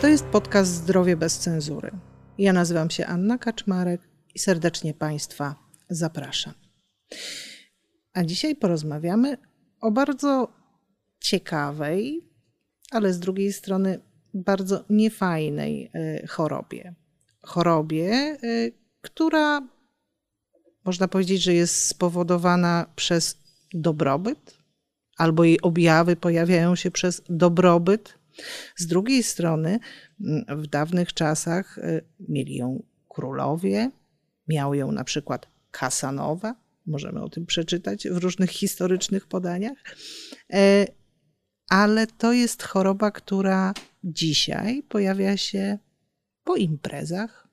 To jest podcast Zdrowie bez cenzury. Ja nazywam się Anna Kaczmarek i serdecznie Państwa zapraszam. A dzisiaj porozmawiamy o bardzo ciekawej, ale z drugiej strony bardzo niefajnej e, chorobie. Chorobie, e, która można powiedzieć, że jest spowodowana przez dobrobyt, albo jej objawy pojawiają się przez dobrobyt. Z drugiej strony, w dawnych czasach e, mieli ją królowie, miał ją na przykład Kasanowa, możemy o tym przeczytać w różnych historycznych podaniach, ale to jest choroba, która dzisiaj pojawia się po imprezach,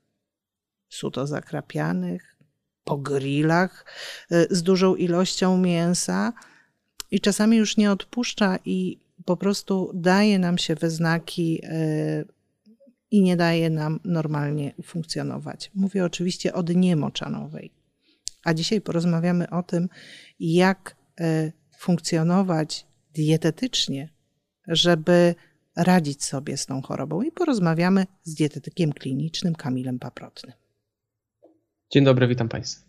suto zakrapianych, po grillach y, z dużą ilością mięsa i czasami już nie odpuszcza i po prostu daje nam się we znaki y, i nie daje nam normalnie funkcjonować. Mówię oczywiście o dnie moczanowej. A dzisiaj porozmawiamy o tym, jak y, funkcjonować dietetycznie, żeby radzić sobie z tą chorobą. I porozmawiamy z dietetykiem klinicznym Kamilem Paprotnym. Dzień dobry, witam Państwa.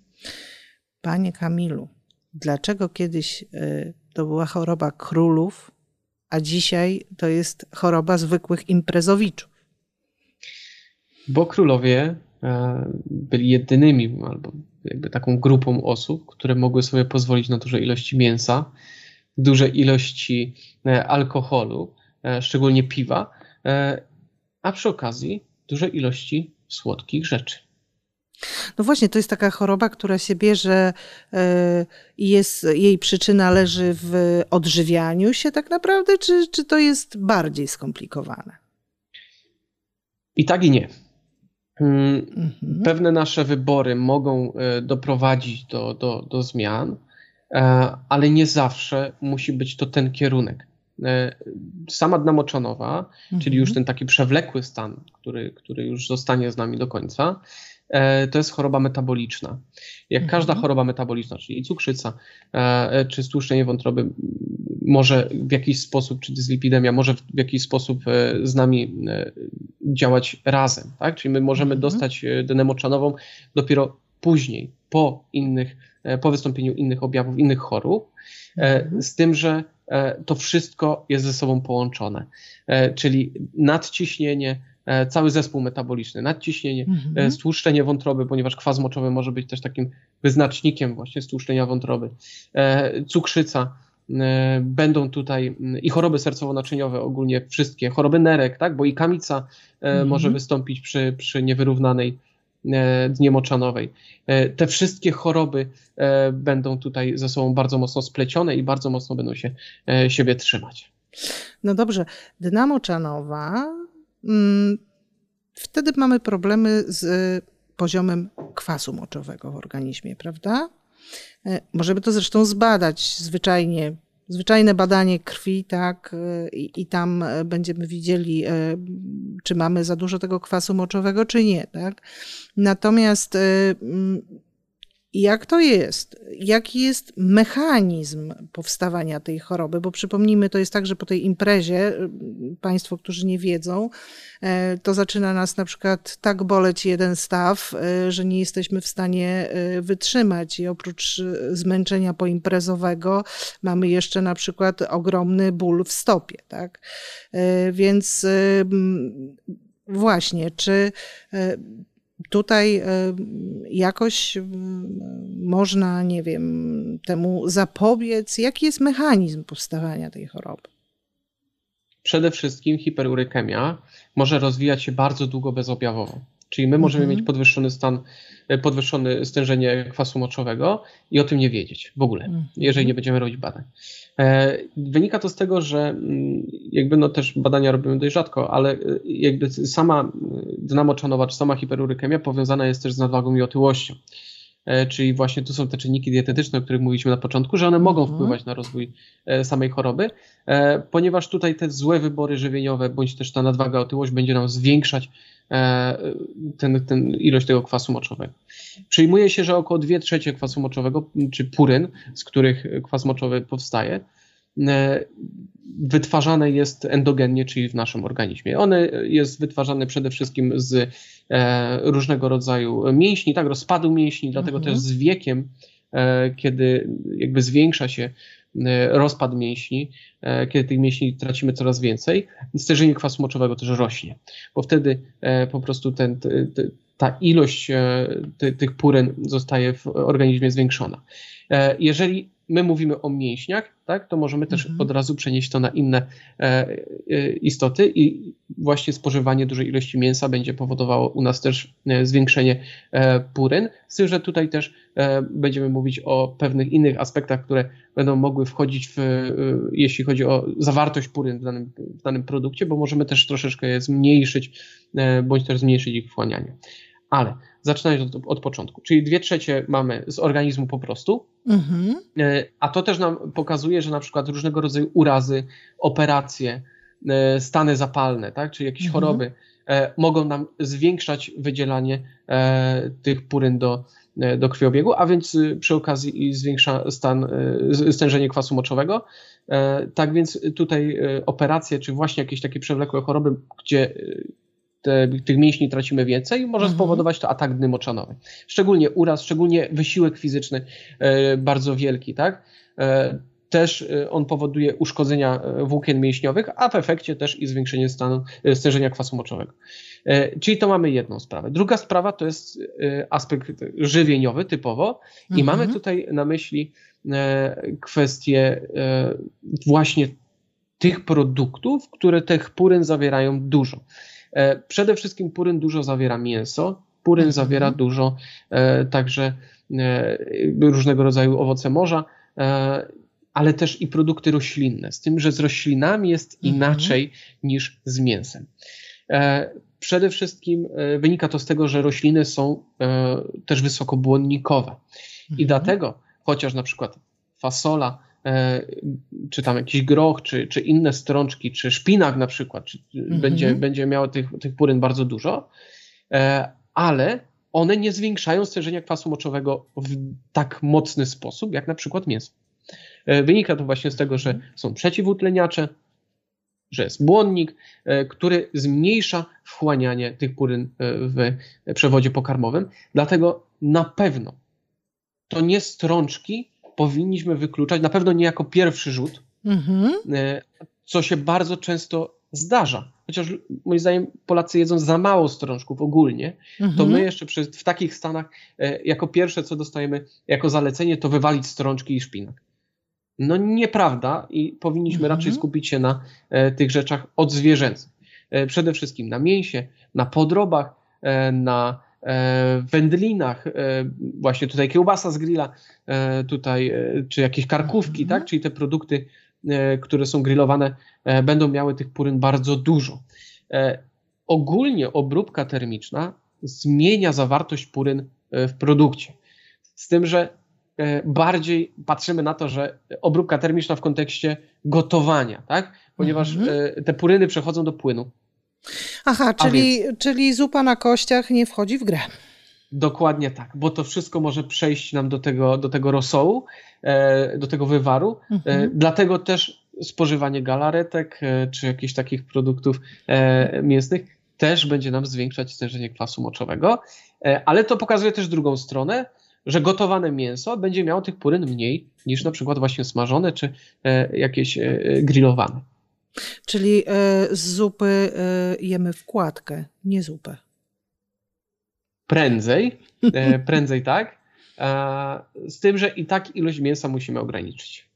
Panie Kamilu, dlaczego kiedyś y, to była choroba królów, a dzisiaj to jest choroba zwykłych imprezowiczów? Bo królowie e, byli jedynymi albo jakby taką grupą osób, które mogły sobie pozwolić na duże ilości mięsa, duże ilości e, alkoholu, e, szczególnie piwa, a przy okazji duże ilości słodkich rzeczy. No właśnie, to jest taka choroba, która się bierze i jest, jej przyczyna leży w odżywianiu się tak naprawdę, czy, czy to jest bardziej skomplikowane? I tak i nie. Mm, mhm. Pewne nasze wybory mogą doprowadzić do, do, do zmian, E, ale nie zawsze musi być to ten kierunek. E, sama dna moczanowa, mhm. czyli już ten taki przewlekły stan, który, który już zostanie z nami do końca, e, to jest choroba metaboliczna. Jak mhm. każda choroba metaboliczna, czyli cukrzyca, czy stłuszczenie wątroby, może w jakiś sposób, czy dyslipidemia, może w jakiś sposób z nami działać razem. Tak? Czyli my możemy mhm. dostać dnę moczanową dopiero później, po innych E, po wystąpieniu innych objawów, innych chorób, e, mhm. z tym, że e, to wszystko jest ze sobą połączone. Czyli nadciśnienie, cały zespół metaboliczny, nadciśnienie, mhm. stłuszczenie wątroby, ponieważ kwas moczowy może być też takim wyznacznikiem właśnie stłuszczenia wątroby, cukrzyca, będą tutaj i choroby sercowo-naczyniowe ogólnie wszystkie, choroby nerek, tak, bo i kamica mhm. może wystąpić przy, przy niewyrównanej E, dnie moczanowej. E, te wszystkie choroby e, będą tutaj ze sobą bardzo mocno splecione i bardzo mocno będą się siebie trzymać. No dobrze, dna moczanowa, mm, wtedy mamy problemy z poziomem kwasu moczowego w organizmie, prawda? Możemy to zresztą zbadać zwyczajnie zwyczajne badanie krwi, tak, i, i, tam będziemy widzieli, czy mamy za dużo tego kwasu moczowego, czy nie, tak. Natomiast mm, jak to jest? Jaki jest mechanizm powstawania tej choroby? Bo przypomnijmy, to jest tak, że po tej imprezie, y, Państwo, którzy nie wiedzą, e, to zaczyna nas na przykład tak boleć jeden staw, e, że nie jesteśmy w stanie e, wytrzymać. I oprócz zmęczenia poimprezowego mamy jeszcze na przykład ogromny ból w stopie. Tak? Więc właśnie, czy tutaj jakoś można, nie wiem, temu zapobiec? Jaki jest mechanizm powstawania tej choroby? Przede wszystkim hiperurykemia może rozwijać się bardzo długo bezobjawowo. Czyli my możemy mhm. mieć podwyższony stan, e, podwyższone stężenie kwasu moczowego i o tym nie wiedzieć w ogóle, mhm. jeżeli nie będziemy robić badań. E, wynika to z tego, że mm, jakby no też badania robimy dość rzadko, ale e, jakby sama dna moczanowa czy sama hiperurykemia powiązana jest też z nadwagą i otyłością. Czyli właśnie tu są te czynniki dietetyczne, o których mówiliśmy na początku, że one mogą mhm. wpływać na rozwój samej choroby, ponieważ tutaj te złe wybory żywieniowe bądź też ta nadwaga, otyłość będzie nam zwiększać E, ten, ten ilość tego kwasu moczowego. Przyjmuje się, że około 2 trzecie kwasu moczowego, czy puryn, z których kwas moczowy powstaje, wytwarzane jest endogennie, czyli w naszym organizmie. One jest wytwarzane przede wszystkim z różnego rodzaju mięśni, tak, rozpadu mięśni, dlatego mhm. też z wiekiem, kiedy jakby zwiększa się rozpad mięśni, kiedy tych mięśni tracimy coraz więcej, stężenie kwasu moczowego też rośnie, bo wtedy po prostu ten, ta ilość tych puryn zostaje w organizmie zwiększona. Jeżeli my mówimy o mięśniach, tak, to możemy też mhm. od razu przenieść to na inne e, e, istoty i właśnie spożywanie dużej ilości mięsa będzie powodowało u nas też e, zwiększenie e, puryn, z tym, że tutaj też e, będziemy mówić o pewnych innych aspektach, które będą mogły wchodzić w, e, jeśli chodzi o zawartość puryn w danym, w danym produkcie, bo możemy też troszeczkę je zmniejszyć, bądź też zmniejszyć ich wchłanianie. Ale zaczynając od, od, początku, czyli dwie trzecie mamy z organizmu po prostu, mhm. E, a to też nam pokazuje, że na przykład różnego rodzaju urazy, operacje, e, stany zapalne, tak, czy jakieś mhm. choroby e, mogą nam zwiększać wydzielanie tych puryn do, do krwiobiegu, a więc przy okazji zwiększa stan, stężenie kwasu moczowego. Tak więc tutaj operacje, czy właśnie jakieś takie przewlekłe choroby, gdzie te, tych mięśni tracimy więcej, może mhm. spowodować to atak dny moczanowy. Szczególnie uraz, szczególnie wysiłek fizyczny e, bardzo wielki, tak? E, też e, on powoduje uszkodzenia włókien mięśniowych, a w efekcie też i zwiększenie stanu stężenia kwasu moczowego. Czyli to mamy jedną sprawę. Druga sprawa to jest aspekt żywieniowy typowo i mhm. mamy tutaj na myśli kwestię właśnie tych produktów, które tych puryn zawierają dużo. E, przede wszystkim puryn dużo zawiera mięso, puryn mhm. zawiera dużo e, także e, różnego rodzaju owoce morza, ale też i produkty roślinne, z tym, że z roślinami jest mhm. inaczej niż z mięsem. Przede wszystkim wynika to z tego, że rośliny są też wysokobłonnikowe i mhm. dlatego chociaż na przykład fasola czy tam jakiś groch, czy, czy inne strączki, czy szpinak na przykład, czy mhm. będzie, będzie miało tych, tych puryn bardzo dużo, e, ale one nie zwiększają stężenia kwasu moczowego w tak mocny sposób, jak na przykład mięso. E, wynika to właśnie z tego, że mhm. są przeciwutleniacze, że jest błonnik, który zmniejsza wchłanianie tych puryn w przewodzie pokarmowym. Dlatego na pewno to nie strączki powinniśmy wykluczać, na pewno nie jako pierwszy rzut, mhm. E, co się bardzo często zdarza. Chociaż moim zdaniem Polacy jedzą za mało strączków ogólnie, mhm. to my jeszcze przy, w takich stanach e, jako pierwsze, co dostajemy jako zalecenie, to wywalić strączki i szpinak. No nieprawda i powinniśmy mhm. raczej skupić się na e, tych rzeczach odzwierzęcych. E, przede wszystkim na mięsie, na podrobach, e, na wędlinach, e, właśnie tutaj kiełbasa z grilla, e, tutaj, czy jakieś karkówki, mhm. tak? Czyli te produkty, które są grillowane, będą miały tych puryn bardzo dużo. Ogólnie obróbka termiczna zmienia zawartość puryn w produkcie. Z tym, że bardziej patrzymy na to, że obróbka termiczna w kontekście gotowania, tak? Ponieważ mhm. te puryny przechodzą do płynu. Aha, czyli, więc... czyli zupa na kościach nie wchodzi w grę. Dokładnie tak, bo to wszystko może przejść nam do tego, do tego rosołu, e, do tego wywaru. E, mhm. Dlatego też spożywanie galaretek e, czy jakichś takich produktów mięsnych też będzie nam zwiększać stężenie kwasu moczowego. Ale to pokazuje też drugą stronę, że gotowane mięso będzie miało tych puryn mniej niż na przykład właśnie smażone czy jakieś grillowane. Czyli e, z zupy e, jemy wkładkę, nie zupę. Prędzej, e, prędzej tak. Z tym, że i tak ilość mięsa musimy ograniczyć.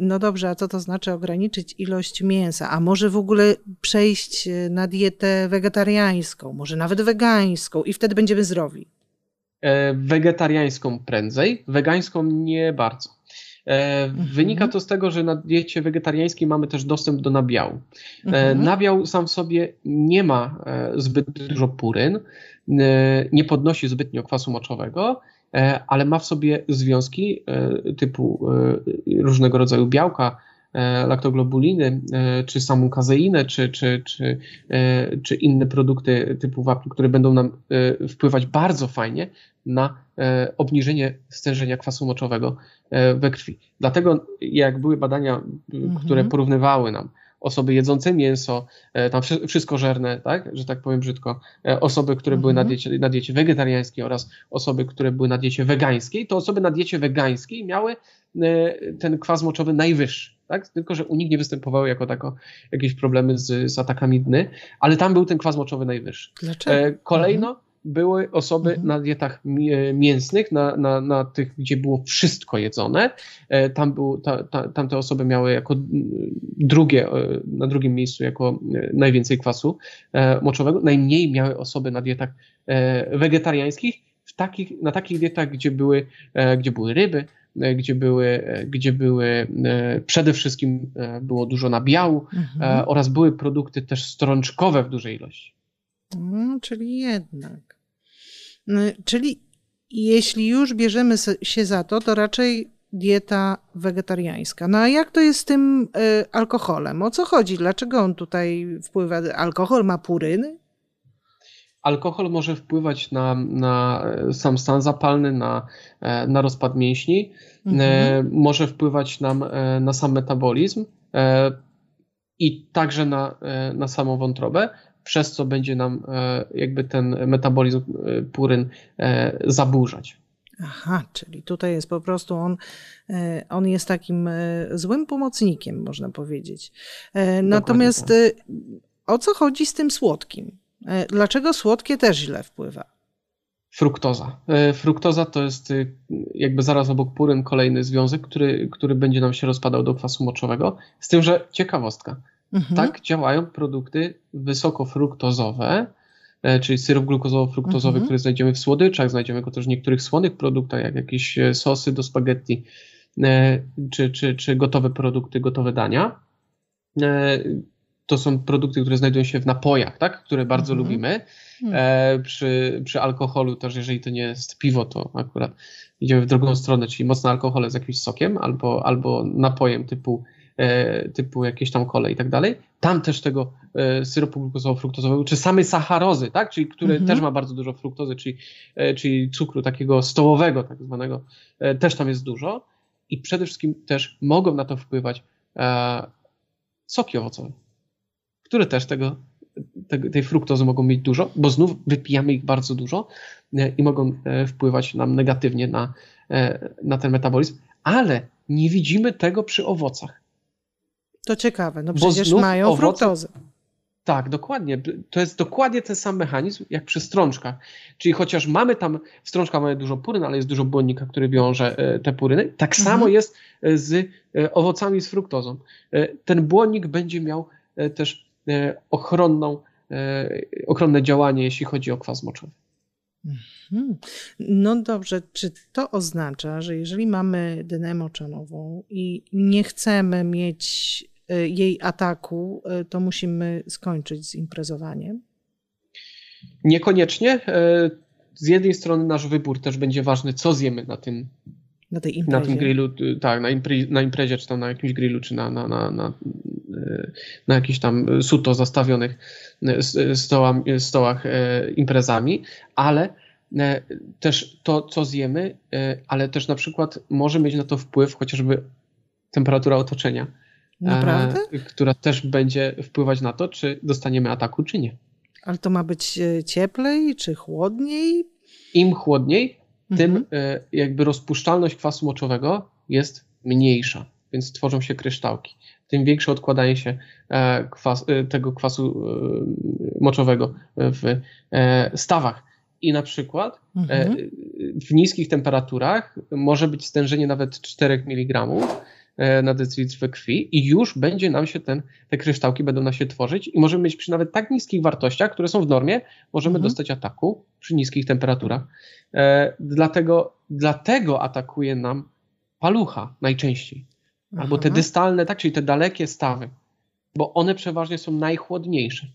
No dobrze, a co to znaczy ograniczyć ilość mięsa? A może w ogóle przejść na dietę wegetariańską, może nawet wegańską i wtedy będziemy zdrowi? Wegetariańską prędzej, wegańską nie bardzo. E, mhm. Wynika to z tego, że na diecie wegetariańskiej mamy też dostęp do nabiału. E, mhm. Nabiał sam w sobie nie ma e, zbyt dużo puryn, nie podnosi zbytnio kwasu moczowego, ale ma w sobie związki typu różnego rodzaju białka, laktoglobuliny, czy samą kazeinę, czy, czy, czy, czy inne produkty typu wapń, które będą nam wpływać bardzo fajnie na obniżenie stężenia kwasu moczowego we krwi. Dlatego jak były badania, które mhm. porównywały nam osoby jedzące mięso, e, tam wszystko żerne, tak, że tak powiem brzydko, e, osoby, które mhm. były na mhm. diecie, na diecie wegetariańskiej oraz osoby, które były na diecie wegańskiej, to osoby na diecie wegańskiej miały e, ten kwas moczowy najwyższy. Tak? Tylko, że u nich nie występowały jako tako jakieś problemy z, z atakami dny, ale tam był ten kwas moczowy najwyższy. Dlaczego? Kolejno, mhm były osoby mhm. na dietach mięsnych, na, na, na tych, gdzie było wszystko jedzone. E, tam, był, ta, ta, tam te osoby miały jako drugie, e, na drugim miejscu jako e, najwięcej kwasu moczowego. Najmniej miały osoby na dietach wegetariańskich, w takich, na takich dietach, gdzie były, gdzie były ryby, gdzie były, gdzie były przede wszystkim było dużo nabiału mhm. oraz były produkty też strączkowe w dużej ilości. No, czyli jednak. Y, czyli jeśli już bierzemy się za to, to raczej dieta wegetariańska. No a jak to jest z tym y, alkoholem? O co chodzi? Dlaczego on tutaj wpływa? Alkohol ma puryny? Alkohol może wpływać na, na sam stan zapalny, na, e, na rozpad mięśni, e, mhm. może wpływać nam e, na sam metabolizm i także na, na samą wątrobę przez co będzie nam e, jakby ten metabolizm e, puryn e, zaburzać. Aha, czyli tutaj jest po prostu on, on jest takim złym pomocnikiem, można powiedzieć. Natomiast tak. o co chodzi z tym słodkim? Dlaczego słodkie też źle wpływa? Fruktoza. Fruktoza to jest jakby zaraz obok puryn kolejny związek, który, który będzie nam się rozpadał do kwasu moczowego. Z tym, że ciekawostka. Mhm. Tak działają produkty wysokofruktozowe, e, czyli syrop glukozowo-fruktozowy, mhm. który znajdziemy w słodyczach, znajdziemy go też w niektórych słonych produktach, jak jakieś e, sosy do spaghetti, e, czy, czy, czy gotowe produkty, gotowe dania. To są produkty, które znajdują się w napojach, tak? które bardzo mhm. lubimy. Mhm. Przy, przy alkoholu też, jeżeli to nie jest piwo, to akurat idziemy w drugą stronę, czyli mocne alkohole z jakimś sokiem albo, albo napojem typu E, typu jakieś tam kole i tak dalej. Tam też tego e, syropu glukozowo-fruktozowego, czy samej sacharozy, tak? czyli który mhm. też ma bardzo dużo fruktozy, czyli, e, czyli cukru takiego stołowego tak zwanego, też tam jest dużo i przede wszystkim też mogą na to wpływać soki owocowe, które też tego, tej fruktozy mogą mieć dużo, bo znów wypijamy ich bardzo dużo i mogą wpływać nam negatywnie na, na ten metabolizm, ale nie widzimy tego przy owocach. To ciekawe, no przecież mają owoce, fruktozę. Tak, dokładnie. To jest dokładnie ten sam mechanizm jak przy strączkach. Czyli chociaż mamy tam, w strączkach mamy dużo puryn, ale jest dużo błonnika, który wiąże e, te puryny, tak mhm. samo jest e, z e, owocami z fruktozą. Ten błonnik będzie miał też ochronną, ochronne działanie, jeśli chodzi o kwas moczowy. Mhm. No dobrze, czy to oznacza, że jeżeli mamy dynę moczanową i nie chcemy mieć Y, jej ataku, to musimy skończyć z imprezowaniem? Niekoniecznie. Z jednej strony nasz wybór też będzie ważny, co zjemy na tym, na, tej imprezie. na tym grillu, tak, na, impre, na imprezie, czy tam na jakimś grillu, czy na, na, na, na, na jakichś tam suto zastawionych stołach, stołach imprezami, ale też to, co zjemy, ale też na przykład może mieć na to wpływ chociażby temperatura otoczenia Naprawdę? E, która też będzie wpływać na to, czy dostaniemy ataku, czy nie. Ale to ma być e, cieplej czy chłodniej? Im chłodniej, tym mhm. e, jakby rozpuszczalność kwasu moczowego jest mniejsza, więc tworzą się kryształki. Tym większe odkładanie się kwas, tego kwasu moczowego w stawach. I na przykład mhm. w niskich temperaturach może być stężenie nawet 4 mg, E, na decylitr we krwi i już będzie nam się ten, te kryształki będą nam się tworzyć i możemy mieć przy nawet tak niskich wartościach, które są w normie, możemy mhm. dostać ataku przy niskich temperaturach. E, dlatego, dlatego atakuje nam palucha najczęściej. Albo te dystalne, tak, czyli te dalekie stawy, bo one przeważnie są najchłodniejsze.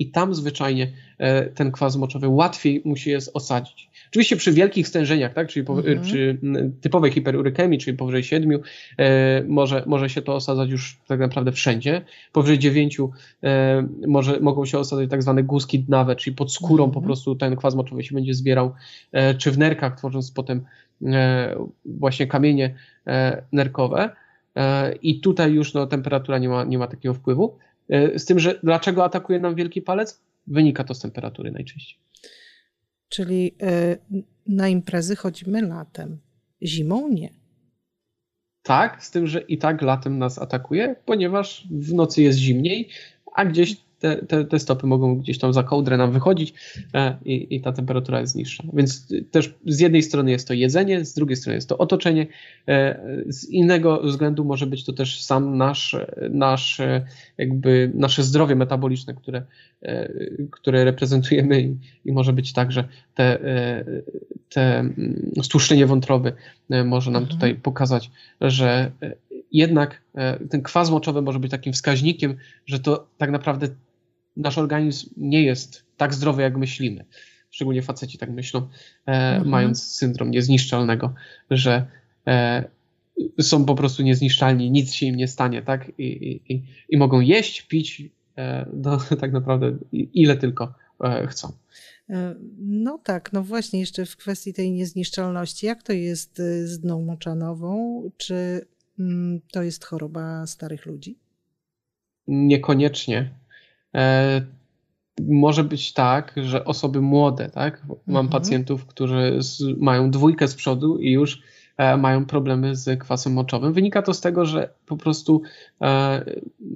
i tam zwyczajnie e, ten kwas moczowy łatwiej musi jest osadzić. Oczywiście przy wielkich stężeniach, tak, czyli po, mhm. przy typowej hiperurykemii, czyli powyżej 7, e, może, może się to osadzać już tak naprawdę wszędzie. Powyżej 9 e, może, mogą się osadzać tak zwane guzki dnawe, czyli pod skórą mhm. po prostu ten kwas moczowy się będzie zbierał, e, czy w nerkach, tworząc potem e, właśnie kamienie e, nerkowe. I tutaj już no, temperatura nie ma, nie ma takiego wpływu. Z tym, że dlaczego atakuje nam wielki palec? Wynika to z temperatury najczęściej. Czyli y, na imprezy chodzimy latem, zimą nie. Tak, z tym, że i tak latem nas atakuje, ponieważ w nocy jest zimniej, a gdzieś te, te, te stopy mogą gdzieś tam za kołdrę nam wychodzić e, i, i ta temperatura jest niższa. Więc też z jednej strony jest to jedzenie, z drugiej strony jest to otoczenie, e, z innego względu może być to też sam nasz, nasz jakby nasze zdrowie metaboliczne, które, e, które reprezentujemy i, i może być tak, że te, te mm, stłuszczenie wątroby może nam mhm. tutaj pokazać, że jednak ten kwas moczowy może być takim wskaźnikiem, że to tak naprawdę nasz organizm nie jest tak zdrowy, jak myślimy. Szczególnie faceci tak myślą, e, mhm. mając syndrom niezniszczalnego, że e, są po prostu niezniszczalni, nic się im nie stanie, tak? I, i, i mogą jeść, pić, e, no, tak naprawdę ile tylko chcą. No tak, no właśnie jeszcze w kwestii tej niezniszczalności, jak to jest z dną moczanową? Czy mm, to jest choroba starych ludzi? Niekoniecznie. E, może być tak, że osoby młode, tak? Mam mhm. pacjentów, którzy z, mają dwójkę z przodu i już mają problemy z kwasem moczowym. Wynika to z tego, że po prostu e,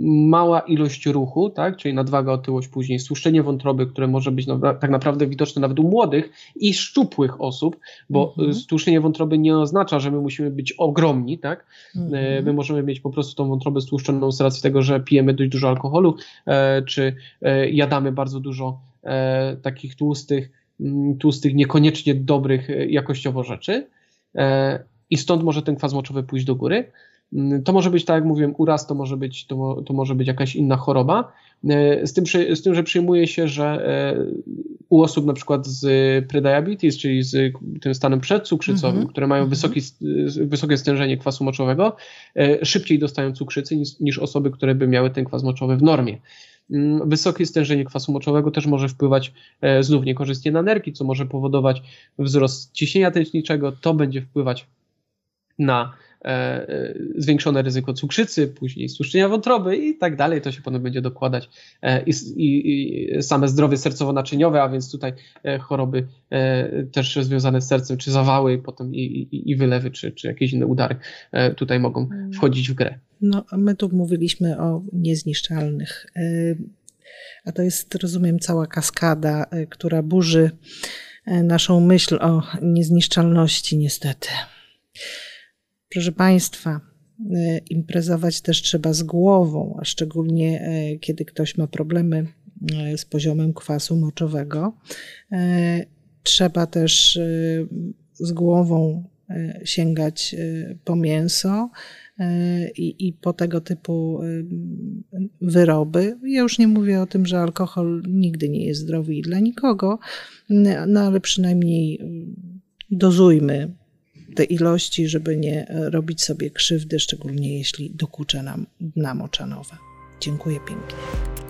mała ilość ruchu, tak? czyli nadwaga, otyłość, później stłuszczenie wątroby, które może być tak naprawdę widoczne nawet u młodych i szczupłych osób, bo mhm. stłuszczenie wątroby nie oznacza, że my musimy być ogromni, tak? Mhm. My możemy mieć po prostu tą wątrobę stłuszczoną z racji tego, że pijemy dość dużo alkoholu, e, czy e, jadamy bardzo dużo e, takich tłustych, mm, tłustych, niekoniecznie dobrych jakościowo rzeczy. I stąd może ten kwas moczowy pójść do góry. Mm, to może być, tak jak mówiłem, uraz, to może być, to, to może być jakaś inna choroba. E, z tym, z tym, że przyjmuje się, że e, u osób na przykład z prediabetes, czyli z tym stanem przedcukrzycowym, mm -hmm. które mają mhm. wysoki, wysokie stężenie kwasu moczowego, e, szybciej dostają cukrzycy niż, niż osoby, które by miały ten kwas moczowy w normie. Mm, wysokie stężenie kwasu moczowego też może wpływać znów niekorzystnie na nerki, co może powodować wzrost ciśnienia tętniczego. To będzie wpływać na e, e, zwiększone ryzyko cukrzycy, później stłuszczenia wątroby i tak dalej. To się potem będzie dokładać e, i, i, i same zdrowie sercowo-naczyniowe, a więc tutaj choroby też związane z sercem, czy zawały, potem i, i wylewy, czy, czy jakieś inne udary tutaj mogą mm. wchodzić w grę. No, my tu mówiliśmy o niezniszczalnych, a to jest, rozumiem, cała kaskada, która burzy naszą myśl o niezniszczalności, niestety. Proszę Państwa, e, imprezować też trzeba z głową, a szczególnie e, kiedy ktoś ma problemy e, z poziomem kwasu moczowego. Trzeba też z głową sięgać po mięso i, i po tego typu wyroby. Ja już nie mówię o tym, że alkohol nigdy nie jest zdrowy dla nikogo, no ale przynajmniej dozujmy te ilości, żeby nie robić sobie krzywdy, szczególnie jeśli dokucza nam dna moczanowe. Dziękuję pięknie.